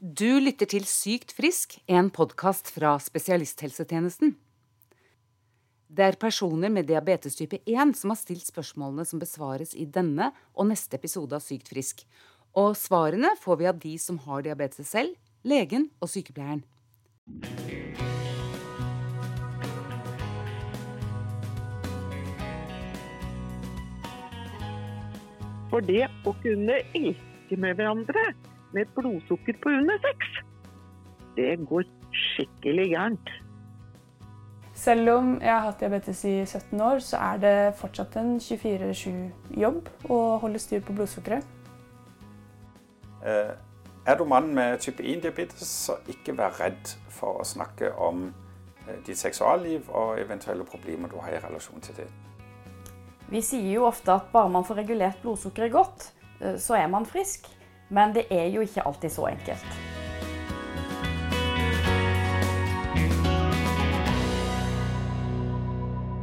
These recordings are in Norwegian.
Du lytter til Sykt frisk, en podkast fra spesialisthelsetjenesten. Det er personer med diabetes type 1 som har stilt spørsmålene som besvares i denne og neste episode av Sykt frisk. Og svarene får vi av de som har diabetes selv, legen og sykepleieren. For det å kunne elske med hverandre med et blodsukker på under seks. Det går skikkelig gærent. Selv om jeg har hatt diabetes i 17 år, så er det fortsatt en 24-7-jobb å holde styr på blodsukkeret. Eh, er du mann med type 1-diabetes, så ikke vær redd for å snakke om eh, ditt seksualliv og eventuelle problemer du har i relasjon til det. Vi sier jo ofte at bare man får regulert blodsukkeret godt, eh, så er man frisk. Men det er jo ikke alltid så enkelt.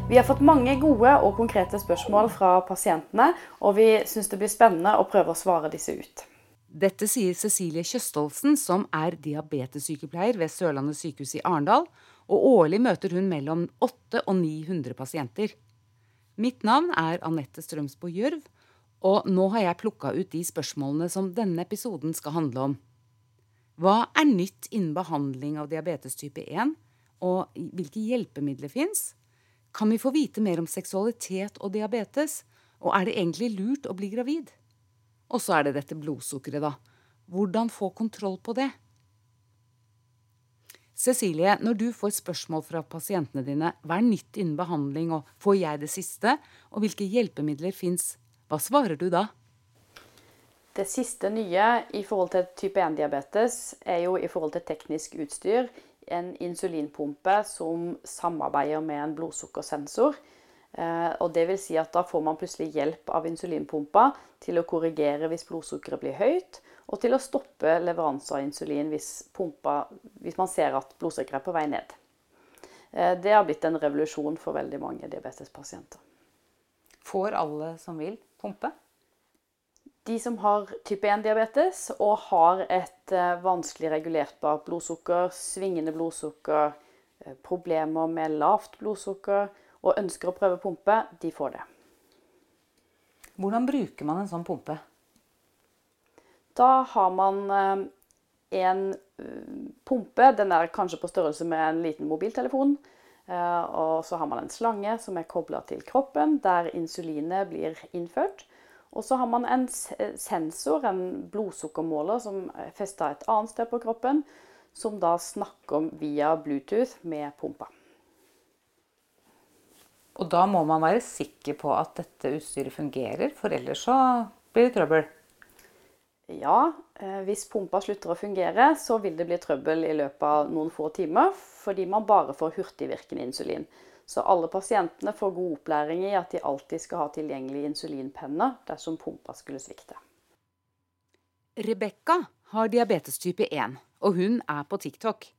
Vi har fått mange gode og konkrete spørsmål fra pasientene, og vi syns det blir spennende å prøve å svare disse ut. Dette sier Cecilie Kjøstholsen, som er diabetessykepleier ved Sørlandet sykehus i Arendal. Og årlig møter hun mellom 800 og 900 pasienter. Mitt navn er Anette Strømsbo Gjørv, og nå har jeg plukka ut de spørsmålene som denne episoden skal handle om. Hva er nytt innen behandling av diabetes type 1, og hvilke hjelpemidler fins? Kan vi få vite mer om seksualitet og diabetes, og er det egentlig lurt å bli gravid? Og så er det dette blodsukkeret, da. Hvordan få kontroll på det? Cecilie, når du får spørsmål fra pasientene dine, hva er nytt innen behandling, og får jeg det siste, og hvilke hjelpemidler fins hva svarer du da? Det siste nye i forhold til type 1-diabetes er jo i forhold til teknisk utstyr en insulinpumpe som samarbeider med en blodsukkersensor. Eh, og det vil si at Da får man plutselig hjelp av insulinpumpa til å korrigere hvis blodsukkeret blir høyt, og til å stoppe leveranse av insulin hvis, pumpa, hvis man ser at blodsukkeret er på vei ned. Eh, det har blitt en revolusjon for veldig mange diabetespasienter. Får alle som vil? Pumpe? De som har type 1-diabetes og har et eh, vanskelig regulertbart blodsukker, svingende blodsukker, eh, problemer med lavt blodsukker og ønsker å prøve pumpe, de får det. Hvordan bruker man en sånn pumpe? Da har man eh, en pumpe. Den er kanskje på størrelse med en liten mobiltelefon. Eh, og så har man en slange som er kobla til kroppen, der insulinet blir innført. Og så har man en sensor, en blodsukkermåler, som er festa et annet sted på kroppen, som da snakker via Bluetooth med pumpa. Og da må man være sikker på at dette utstyret fungerer, for ellers så blir det trøbbel? Ja, eh, hvis pumpa slutter å fungere, så vil det bli trøbbel i løpet av noen få timer, fordi man bare får hurtigvirkende insulin. Så alle pasientene får god opplæring i at de alltid skal ha tilgjengelig insulinpenne dersom pumpa skulle svikte. Rebekka har diabetes type 1, og hun er på TikTok.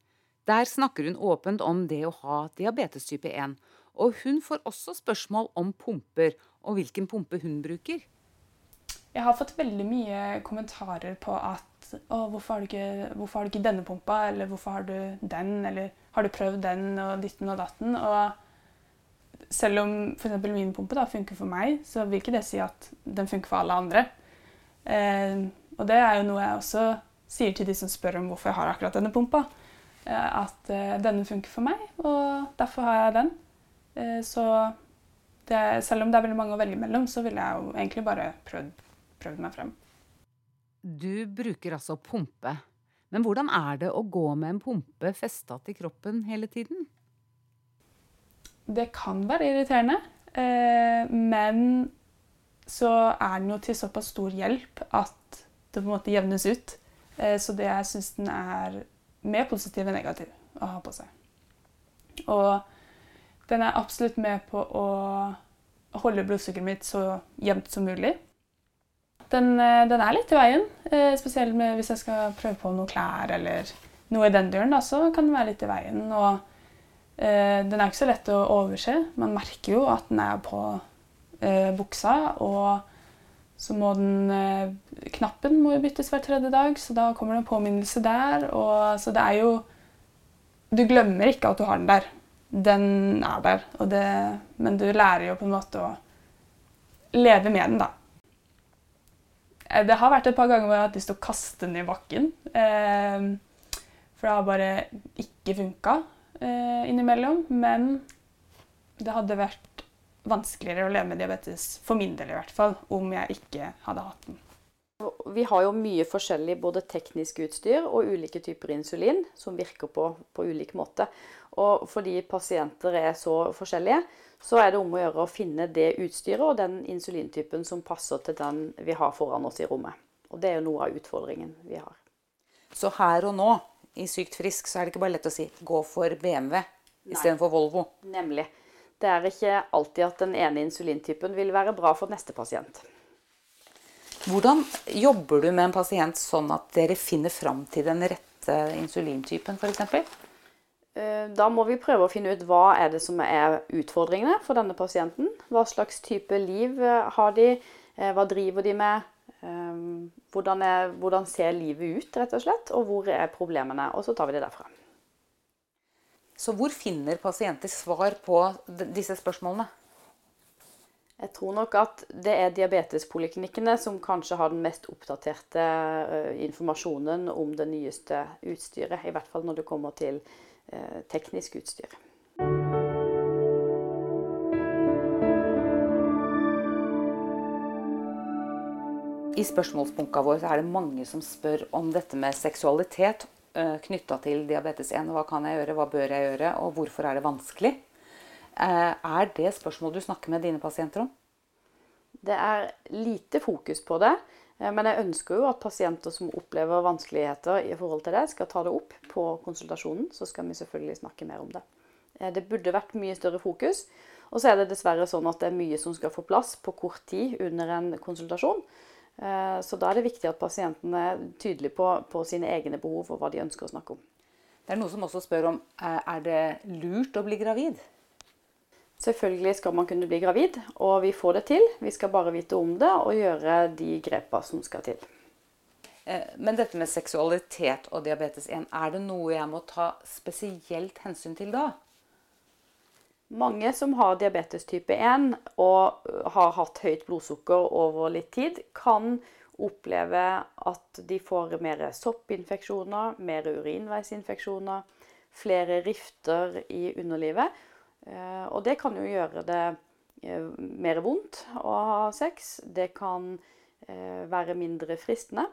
Der snakker hun åpent om det å ha diabetes type 1. Og hun får også spørsmål om pumper, og hvilken pumpe hun bruker. Jeg har fått veldig mye kommentarer på at hvorfor har, ikke, hvorfor har du ikke denne pumpa, eller hvorfor har du den, eller har du prøvd den og ditten og datten? Og selv om f.eks. min pumpe da, funker for meg, så vil ikke det si at den funker for alle andre. Eh, og det er jo noe jeg også sier til de som spør om hvorfor jeg har akkurat denne pumpa. Eh, at eh, denne funker for meg, og derfor har jeg den. Eh, så det, selv om det er veldig mange å velge mellom, så ville jeg jo egentlig bare prøvd prøvd meg frem. Du bruker altså pumpe. Men hvordan er det å gå med en pumpe festa til kroppen hele tiden? Det kan være irriterende, eh, men så er den jo til såpass stor hjelp at det på en måte jevnes ut. Eh, så det jeg syns den er mer positiv enn negativ å ha på seg. Og den er absolutt med på å holde blodsukkeret mitt så jevnt som mulig. Den, eh, den, er litt i veien. Eh, spesielt hvis jeg skal prøve på noen klær eller noe i den døren. Da, så kan den være litt i veien. Og eh, den er ikke så lett å overse. Man merker jo at den er på buksa. Og Så må den Knappen må byttes hver tredje dag, så da kommer det en påminnelse der. Og, så det er jo Du glemmer ikke at du har den der. Den er der. Det, men du lærer jo på en måte å leve med den, da. Eh, det har vært et par ganger hvor jeg har hatt lyst til å kaste den i bakken. Eh, for det har bare ikke funka eh, innimellom. Men det hadde vært vanskeligere å leve med diabetes, for min del i hvert fall, om jeg ikke hadde hatt den. Vi har jo mye forskjellig både teknisk utstyr og ulike typer insulin som virker på, på ulik måte. Og fordi pasienter er så forskjellige, så er det om å gjøre å finne det utstyret og den insulintypen som passer til den vi har foran oss i rommet. Og det er jo noe av utfordringen vi har. Så her og nå, i Sykt frisk, så er det ikke bare lett å si 'gå for BMW' istedenfor Volvo? Nemlig. Det er ikke alltid at den ene insulintypen vil være bra for neste pasient. Hvordan jobber du med en pasient sånn at dere finner fram til den rette insulintypen f.eks.? Eh, da må vi prøve å finne ut hva er det som er utfordringene for denne pasienten. Hva slags type liv eh, har de? Eh, hva driver de med? Hvordan, er, hvordan ser livet ut, rett og slett? Og hvor er problemene? Og så tar vi det derfra. Så hvor finner pasienter svar på disse spørsmålene? Jeg tror nok at det er diabetespoliklinikkene som kanskje har den mest oppdaterte informasjonen om det nyeste utstyret. I hvert fall når det kommer til eh, teknisk utstyr. I spørsmålsbunka vår er det mange som spør om dette med seksualitet eh, knytta til diabetes 1. Hva kan jeg gjøre, hva bør jeg gjøre, og hvorfor er det vanskelig? Eh, er det spørsmål du snakker med dine pasienter om? Det er lite fokus på det. Eh, men jeg ønsker jo at pasienter som opplever vanskeligheter i forhold til det, skal ta det opp på konsultasjonen. Så skal vi selvfølgelig snakke mer om det. Det burde vært mye større fokus. Og så er det dessverre sånn at det er mye som skal få plass på kort tid under en konsultasjon. Eh, så da er det viktig at pasientene er tydelige på, på, sine egne behov og hva de ønsker å snakke om. Det er noen som også spør om eh, er det lurt å bli gravid. Selvfølgelig skal man kunne bli gravid, og vi får det til. Vi skal bare vite om det og gjøre de grepa som skal til. Eh, men dette med seksualitet og diabetes 1, er det noe jeg må ta spesielt hensyn til da? Mange som har diabetes type 1 og har hatt høyt blodsukker over litt tid, kan oppleve at de får mer soppinfeksjoner, mer urinveisinfeksjoner, flere rifter i underlivet. Eh, og det kan jo gjøre det eh, mer vondt å ha sex. Det kan eh, være mindre fristende.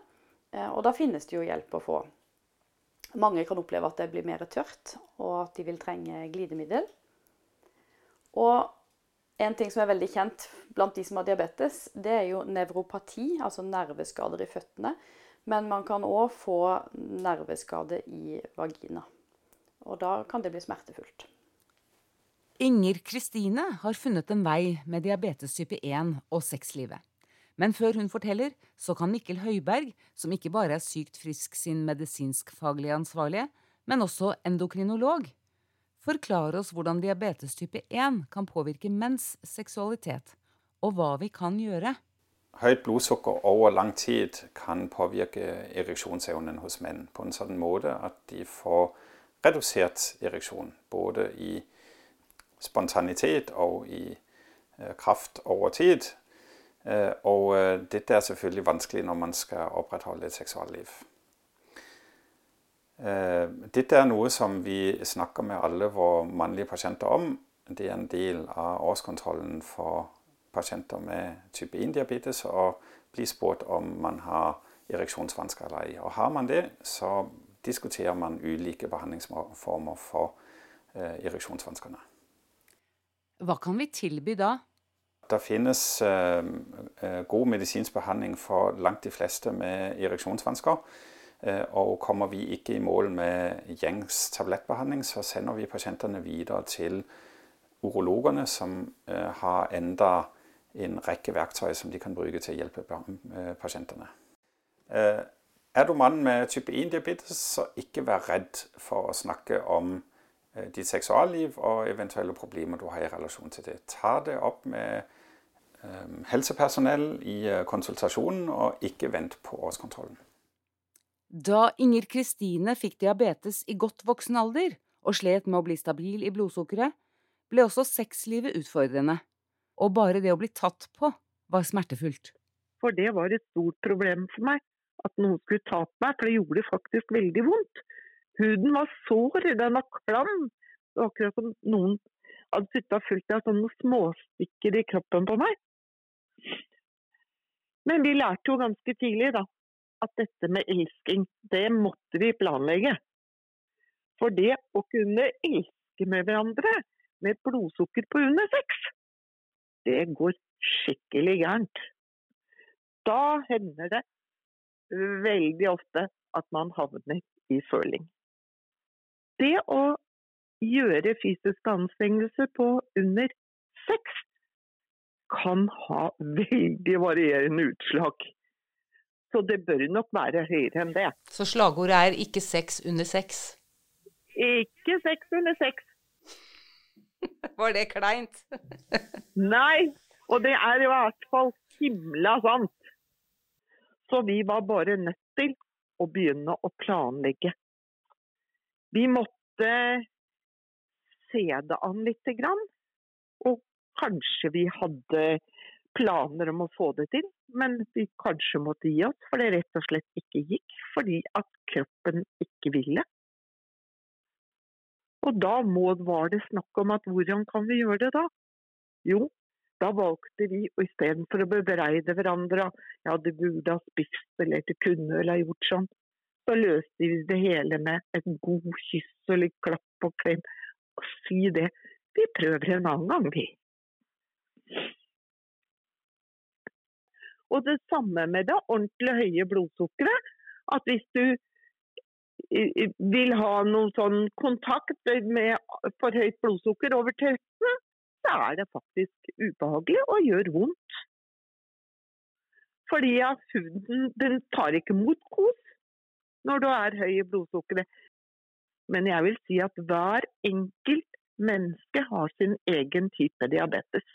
Og da finnes det jo hjelp å få. Mange kan oppleve at det blir mer tørt, og at de vil trenge glidemiddel. Og en ting som er veldig kjent blant de som har diabetes, det er jo nevropati, altså nerveskader i føttene. Men man kan òg få nerveskade i vagina. Og da kan det bli smertefullt. Inger Kristine har funnet en vei med diabetes type 1 og sexlivet. Men før hun forteller, så kan Mikkel Høiberg, som ikke bare er sykt frisk sin medisinskfaglige ansvarlige, men også endokrinolog, forklare oss hvordan diabetes type 1 kan påvirke menns seksualitet, og hva vi kan gjøre. Høyt blodsukker over lang tid kan påvirke ereksjonsevnen hos menn på en sånn måte at de får redusert ereksjon. Både i spontanitet og i eh, kraft over tid. Eh, og eh, dette er selvfølgelig vanskelig når man skal opprettholde et seksualliv. Dette er noe som vi snakker med alle våre mannlige pasienter om. Det er en del av årskontrollen for pasienter med type 1-diabetes å bli spurt om man har ereksjonsvansker eller ei. Og har man det, så diskuterer man ulike behandlingsformer for ereksjonsvanskene. Hva kan vi tilby da? Det finnes eh, god medisinsk behandling for langt de fleste med ereksjonsvansker. Eh, og kommer vi ikke i mål med gjengs tablettbehandling, så sender vi pasientene videre til urologene, som eh, har enda en rekke verktøy som de kan bruke til å hjelpe eh, pasientene. Er du mann med type 1-diabetes, så ikke vær redd for å snakke om ditt seksualliv og eventuelle problemer du har i relasjon til det. Ta det opp med helsepersonell i konsultasjonen, og ikke vent på årskontrollen. Da Inger Kristine fikk diabetes i godt voksen alder og slet med å bli stabil i blodsukkeret, ble også sexlivet utfordrende. Og bare det å bli tatt på var smertefullt. For det var et stort problem for meg, at noen skulle ta på meg, for det gjorde faktisk veldig vondt. Huden var sår, den var klam. Det var akkurat som noen hadde og fulgt av sånne småstykker i kroppen på meg. Men vi lærte jo ganske tidlig da, at dette med elsking, det måtte vi planlegge. For det å kunne elske med hverandre med blodsukker på under seks, det går skikkelig gærent. Da hender det veldig ofte at man havner i føling. Det å gjøre fysiske anstrengelser på under seks kan ha veldig varierende utslag. Så det bør nok være høyere enn det. Så slagordet er 'ikke sex under sex'? Ikke sex under sex. Var det kleint? Nei, og det er i hvert fall himla sant. Så vi var bare nødt til å begynne å planlegge. Vi måtte se det an grann. Og kanskje vi hadde planer om å få det til, men vi kanskje måtte gi oss, for det rett og slett ikke gikk. Fordi at kroppen ikke ville. Og da var det snakk om at hvordan kan vi gjøre det da? Jo, da valgte vi og istedenfor å bebreide hverandre ja, du burde ha spist eller du kunne eller gjort sånn, så løste vi det hele med et god kyss og litt klapp og klem. Og si det. Vi prøver en annen gang, vi. Og det samme med det ordentlig høye blodsukkeret. At hvis du vil ha noen sånn kontakt med for høyt blodsukker over 13, så er det faktisk ubehagelig og gjør vondt. Fordi at huden den tar ikke mot kos når du er høy i blodsukkeret. Men jeg vil si at hver enkelt menneske har sin egen type diabetes.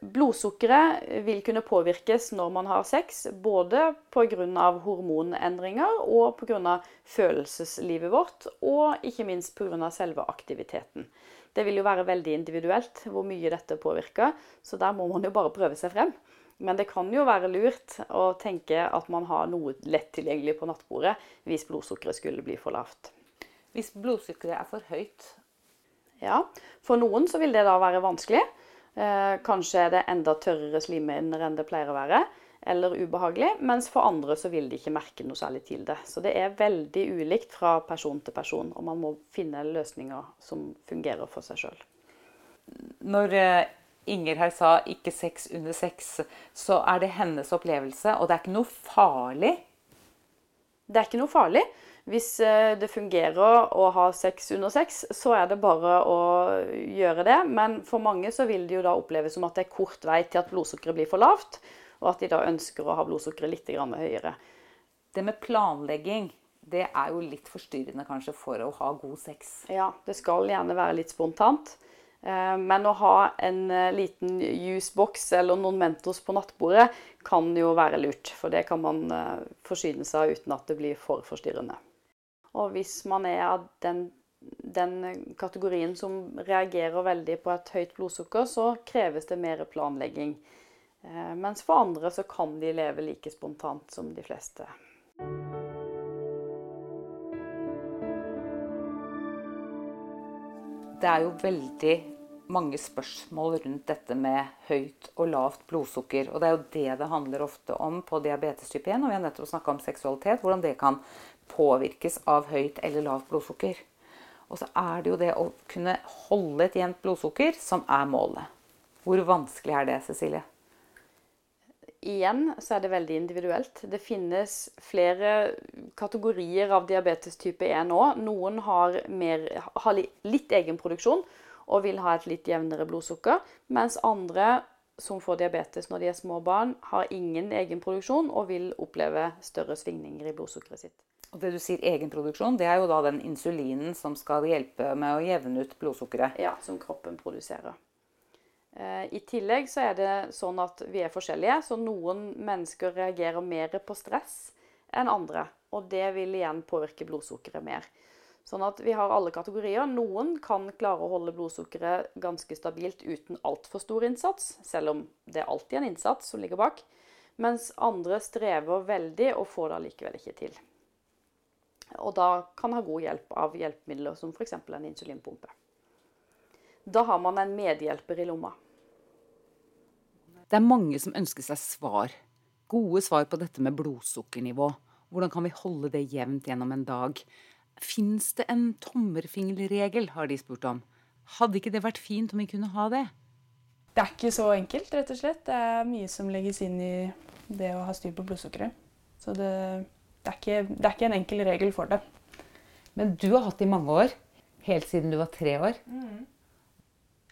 Blodsukkeret vil kunne påvirkes når man har sex, både pga. hormonendringer og pga. følelseslivet vårt, og ikke minst pga. selve aktiviteten. Det vil jo være veldig individuelt hvor mye dette påvirker, så der må man jo bare prøve seg frem. Men det kan jo være lurt å tenke at man har noe lett tilgjengelig på nattbordet hvis blodsukkeret skulle bli for lavt. Hvis blodsukkeret er for høyt? Ja, for noen så vil det da være vanskelig. Eh, kanskje er det enda tørrere slimhinner enn det pleier å være, eller ubehagelig. Mens for andre så vil de ikke merke noe særlig til det. Så det er veldig ulikt fra person til person, og man må finne løsninger som fungerer for seg sjøl. Når eh, Inger her sa 'ikke sex under sex', så er det hennes opplevelse, og det er ikke noe farlig? Det er ikke noe farlig. Hvis eh, det fungerer å ha sex under sex, så er det bare å gjøre det. Men for mange så vil det jo da oppleves som at det er kort vei til at blodsukkeret blir for lavt, og at de da ønsker å ha blodsukkeret litt høyere. Det med planlegging, det er jo litt forstyrrende kanskje for å ha god sex? Ja, det skal gjerne være litt spontant. Eh, men å ha en eh, liten jusboks eller noen Mentos på nattbordet kan jo være lurt. For det kan man forsyne seg av uten at det blir for forstyrrende. Og hvis man er av den, den, kategorien som reagerer veldig på et høyt blodsukker, så kreves det mer planlegging. Eh, mens for andre så kan de leve like spontant som de fleste. Det er jo veldig mange spørsmål rundt dette med høyt og lavt blodsukker. Og det er jo det det handler ofte om på diabetes type 1. Og vi har nettopp snakka om seksualitet, hvordan det kan påvirkes av høyt eller lavt blodsukker. Og så er det jo det å kunne holde et jevnt blodsukker som er målet. Hvor vanskelig er det, Cecilie? Igjen så er det veldig individuelt. Det finnes flere kategorier av diabetes type 1 nå. Noen har, mer, har litt egenproduksjon og vil ha et litt jevnere blodsukker, mens andre som får diabetes når de er små barn, har ingen egenproduksjon og vil oppleve større svingninger i blodsukkeret sitt. Og det du sier egenproduksjon, det er jo da den insulinen som skal hjelpe med å jevne ut blodsukkeret? Ja, som kroppen produserer. Eh, I tillegg så er det sånn at vi er forskjellige, så noen mennesker reagerer mer på stress enn andre. Og det vil igjen påvirke blodsukkeret mer. Sånn at vi har alle kategorier. Noen kan klare å holde blodsukkeret ganske stabilt uten altfor stor innsats, selv om det er alltid en innsats som ligger bak. Mens andre strever veldig og får det allikevel ikke til. Og da kan ha god hjelp av hjelpemidler som f.eks. en insulinpumpe. Da har man en medhjelper i lomma. Det er mange som ønsker seg svar. Gode svar på dette med blodsukkernivå. Hvordan kan vi holde det jevnt gjennom en dag? Fins det en tommerfingerregel, har de spurt om. Hadde ikke det vært fint om vi kunne ha det? Det er ikke så enkelt, rett og slett. Det er mye som legges inn i det å ha styr på blodsukkeret. Så det, det, er ikke, det, er ikke, en enkel regel for det. Men du har hatt det i mange år? Helt siden du var tre år? Mm.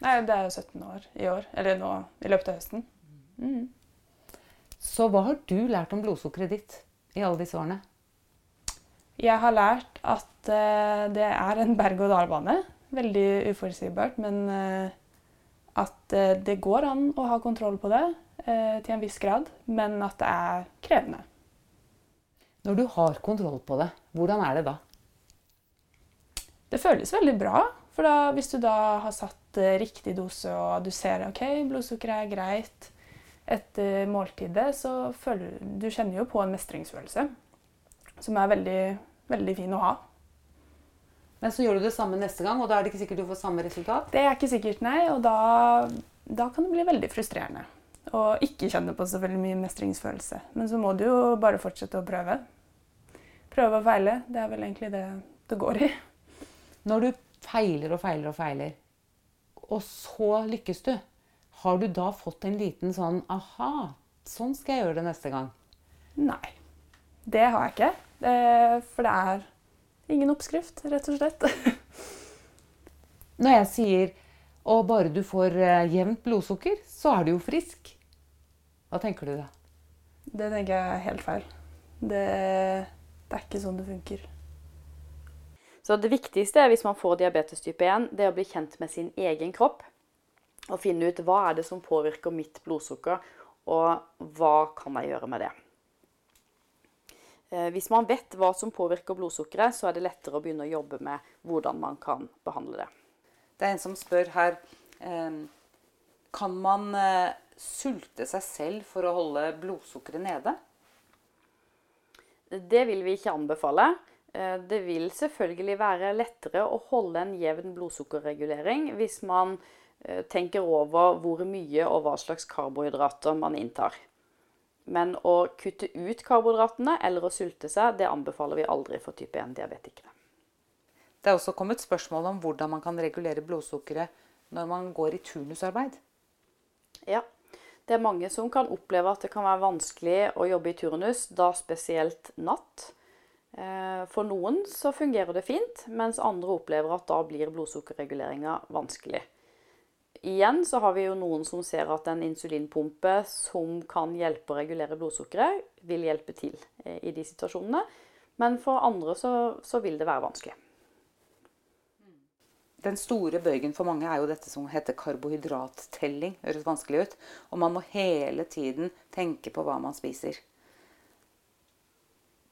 Nei, det er jo 17 år i år. Eller nå i løpet av høsten. Mm. Så hva har du lært om blodsukkeret ditt i alle disse årene? Jeg har lært at uh, det er en berg-og-dal-bane. Veldig uforutsigbart. Men uh, at uh, det går an å ha kontroll på det til en viss grad. Men at det er krevende. Når du har kontroll på det, hvordan er det da? Det føles veldig bra. For da, hvis du da har satt riktig dose og du ser ok, blodsukkeret er greit etter måltidet, så føler du kjenner jo på en mestringsfølelse som er veldig veldig fin å ha. Men så gjør du det samme neste gang, og da er det ikke sikkert du får samme resultat? Det er ikke sikkert, nei. Og da, da kan det bli veldig frustrerende. Og ikke kjenne på så veldig mye mestringsfølelse. Men så må du jo bare fortsette å prøve. Prøve og feile. Det er vel egentlig det det går i. Når du feiler og feiler og feiler, og så lykkes du, har du da fått en liten sånn aha, sånn skal jeg gjøre det neste gang? Nei. Det har jeg ikke. Eh, for det er ingen oppskrift, rett og slett. Når jeg sier og bare du får eh, jevnt blodsukker, så er du jo frisk. Hva tenker du da? Det tenker jeg er helt feil. Det, det er ikke sånn det funker. Så det viktigste hvis man får diabetes type 1, det er å bli kjent med sin egen kropp. Og finne ut hva er det som påvirker mitt blodsukker, og hva kan jeg gjøre med det. Eh, hvis man vet hva som påvirker blodsukkeret, så er det lettere å begynne å jobbe med hvordan man kan behandle det. Det er en som spør her eh, Kan man eh, sulte seg selv for å holde blodsukkeret nede? Det vil vi ikke anbefale. Det vil selvfølgelig være lettere å holde en jevn blodsukkerregulering hvis man tenker over hvor mye og hva slags karbohydrater man inntar. Men å kutte ut karbohydratene eller å sulte seg, det anbefaler vi aldri for type 1-diabetikere. Det er også kommet spørsmål om hvordan man kan regulere blodsukkeret når man går i turnusarbeid. Ja, det er mange som kan oppleve at det kan være vanskelig å jobbe i turnus, da spesielt natt. Eh, for noen så fungerer det fint, mens andre opplever at da blir blodsukkerreguleringa vanskelig. Igjen så har vi jo noen som ser at en insulinpumpe som kan hjelpe å regulere blodsukkeret, vil hjelpe til eh, i de situasjonene. Men for andre så, så vil det være vanskelig. Den store bøygen for mange er jo dette som heter karbohydrattelling. Høres vanskelig ut. Og man må hele tiden tenke på hva man spiser.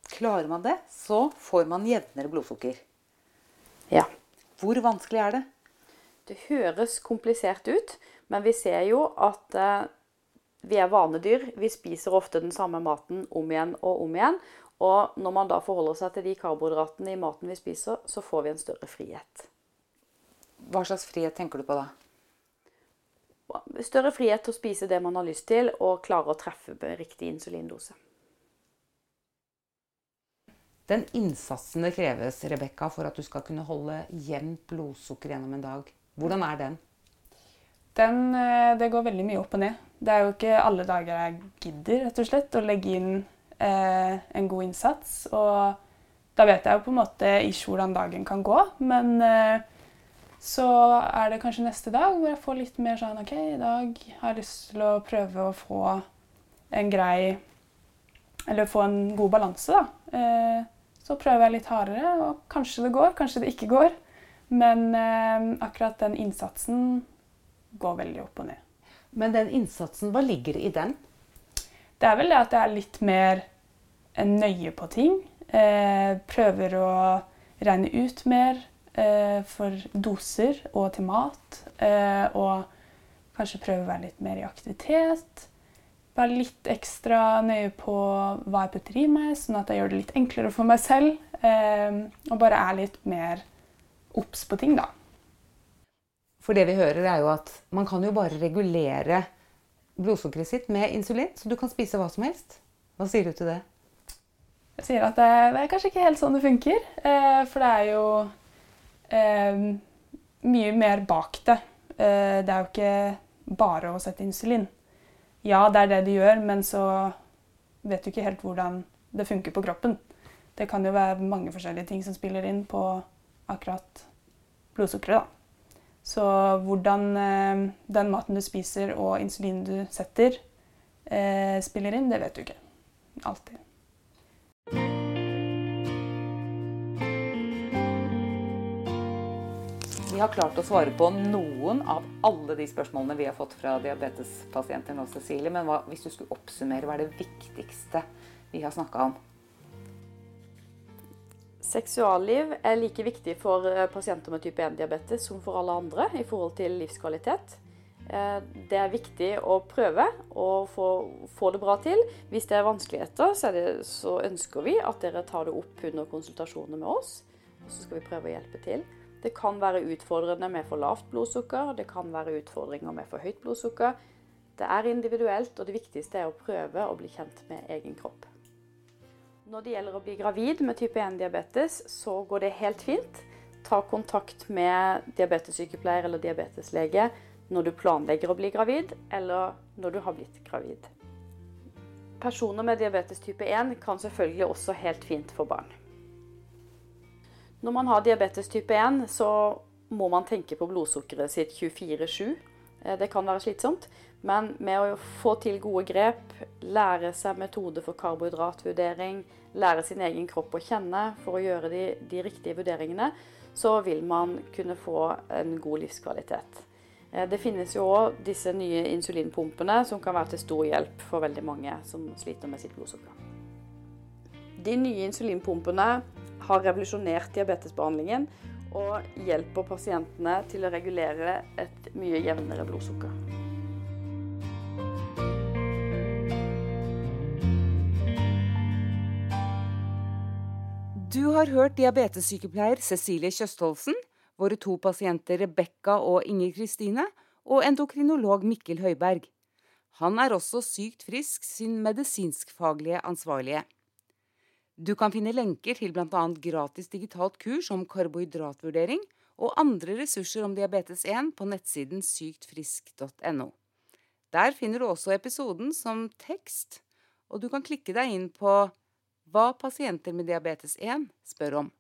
Klarer man det, så får man jevnere blodsukker. Ja. Hvor vanskelig er det? Det høres komplisert ut, men vi ser jo at eh, vi er vanedyr. Vi spiser ofte den samme maten om igjen og om igjen. Og når man da forholder seg til de karbohydratene i maten vi spiser, så får vi en større frihet. Hva slags frihet tenker du på da? Større frihet til å spise det man har lyst til, og klare å treffe riktig insulindose. Den innsatsen det kreves Rebecca, for at du skal kunne holde jevnt blodsukker gjennom en dag, hvordan er den? Den, eh, det går veldig mye opp og ned. Det er jo ikke alle dager jeg gidder rett og slett, å legge inn eh, en god innsats. Og da vet jeg jo på en måte ikke hvordan dagen kan gå. Men eh, så er det kanskje neste dag hvor jeg får litt mer sånn OK, i dag har jeg lyst til å prøve å få en grei Eller få en god balanse, da. Eh, så prøver jeg litt hardere, og kanskje det går, kanskje det ikke går. Men eh, akkurat den innsatsen går veldig opp og ned. Men den innsatsen, hva ligger i den? Det er vel det at jeg er litt mer nøye på ting. Eh, prøver å regne ut mer eh, for doser og til mat. Eh, og kanskje prøve å være litt mer i aktivitet. Være litt ekstra nøye på hva jeg putter i meg, sånn at jeg gjør det litt enklere for meg selv. Eh, og bare er litt mer obs på ting, da. For det vi hører, er jo at man kan jo bare regulere blodsukkeret sitt med insulin, så du kan spise hva som helst. Hva sier du til det? Jeg sier at det er kanskje ikke helt sånn det funker. Eh, for det er jo eh, mye mer bak det. Eh, det er jo ikke bare å sette insulin. Ja, det er det du gjør, men så vet du ikke helt hvordan det funker på kroppen. Det kan jo være mange forskjellige ting som spiller inn på akkurat blodsukkeret. da. Så hvordan eh, den maten du spiser og insulinen du setter, eh, spiller inn, det vet du ikke alltid. Vi har klart å svare på noen av alle de spørsmålene vi har fått fra diabetespasienter nå, Cecilie. Men hva, hvis du skulle oppsummere, hva er det viktigste vi har snakka om? Seksualliv er like viktig for eh, pasienter med type 1-diabetes som for alle andre i forhold til livskvalitet. Eh, det er viktig å prøve å få, få det bra til. Hvis det er vanskeligheter, så, er det, så, ønsker vi at dere tar det opp under konsultasjoner med oss. Og så skal vi prøve å hjelpe til. Det kan være utfordrende med for lavt blodsukker, det kan være utfordringer med for høyt blodsukker. Det er individuelt, og det viktigste er å prøve å bli kjent med egen kropp. Når det gjelder å bli gravid med type 1-diabetes, så går det helt fint. Ta kontakt med diabetessykepleier eller diabeteslege når du planlegger å bli gravid, eller når du har blitt gravid. Personer med diabetes type 1 kan selvfølgelig også helt fint få barn. Når man har diabetes type 1, så må man tenke på blodsukkeret sitt 24-7. Eh, det kan være slitsomt, men med å få til gode grep, lære seg metode for karbohydratvurdering, lære sin egen kropp å kjenne for å gjøre de, de riktige vurderingene, så vil man kunne få en god livskvalitet. Eh, det finnes jo òg disse nye insulinpumpene som kan være til stor hjelp for veldig mange som sliter med sitt blodsukker. De nye insulinpumpene har revolusjonert diabetesbehandlingen og hjelper pasientene til å regulere et mye jevnere blodsukker. Du har hørt diabetessykepleier Cecilie Kjøstholsen, våre to pasienter Rebekka og Inger Kristine, og endokrinolog Mikkel Høiberg. Han er også sykt frisk sin medisinskfaglige ansvarlige. Du kan finne lenker til bl.a. gratis digitalt kurs om karbohydratvurdering og andre ressurser om diabetes 1 på nettsiden syktfrisk.no. Der finner du også episoden som tekst, og du kan klikke deg inn på hva pasienter med diabetes 1 spør om.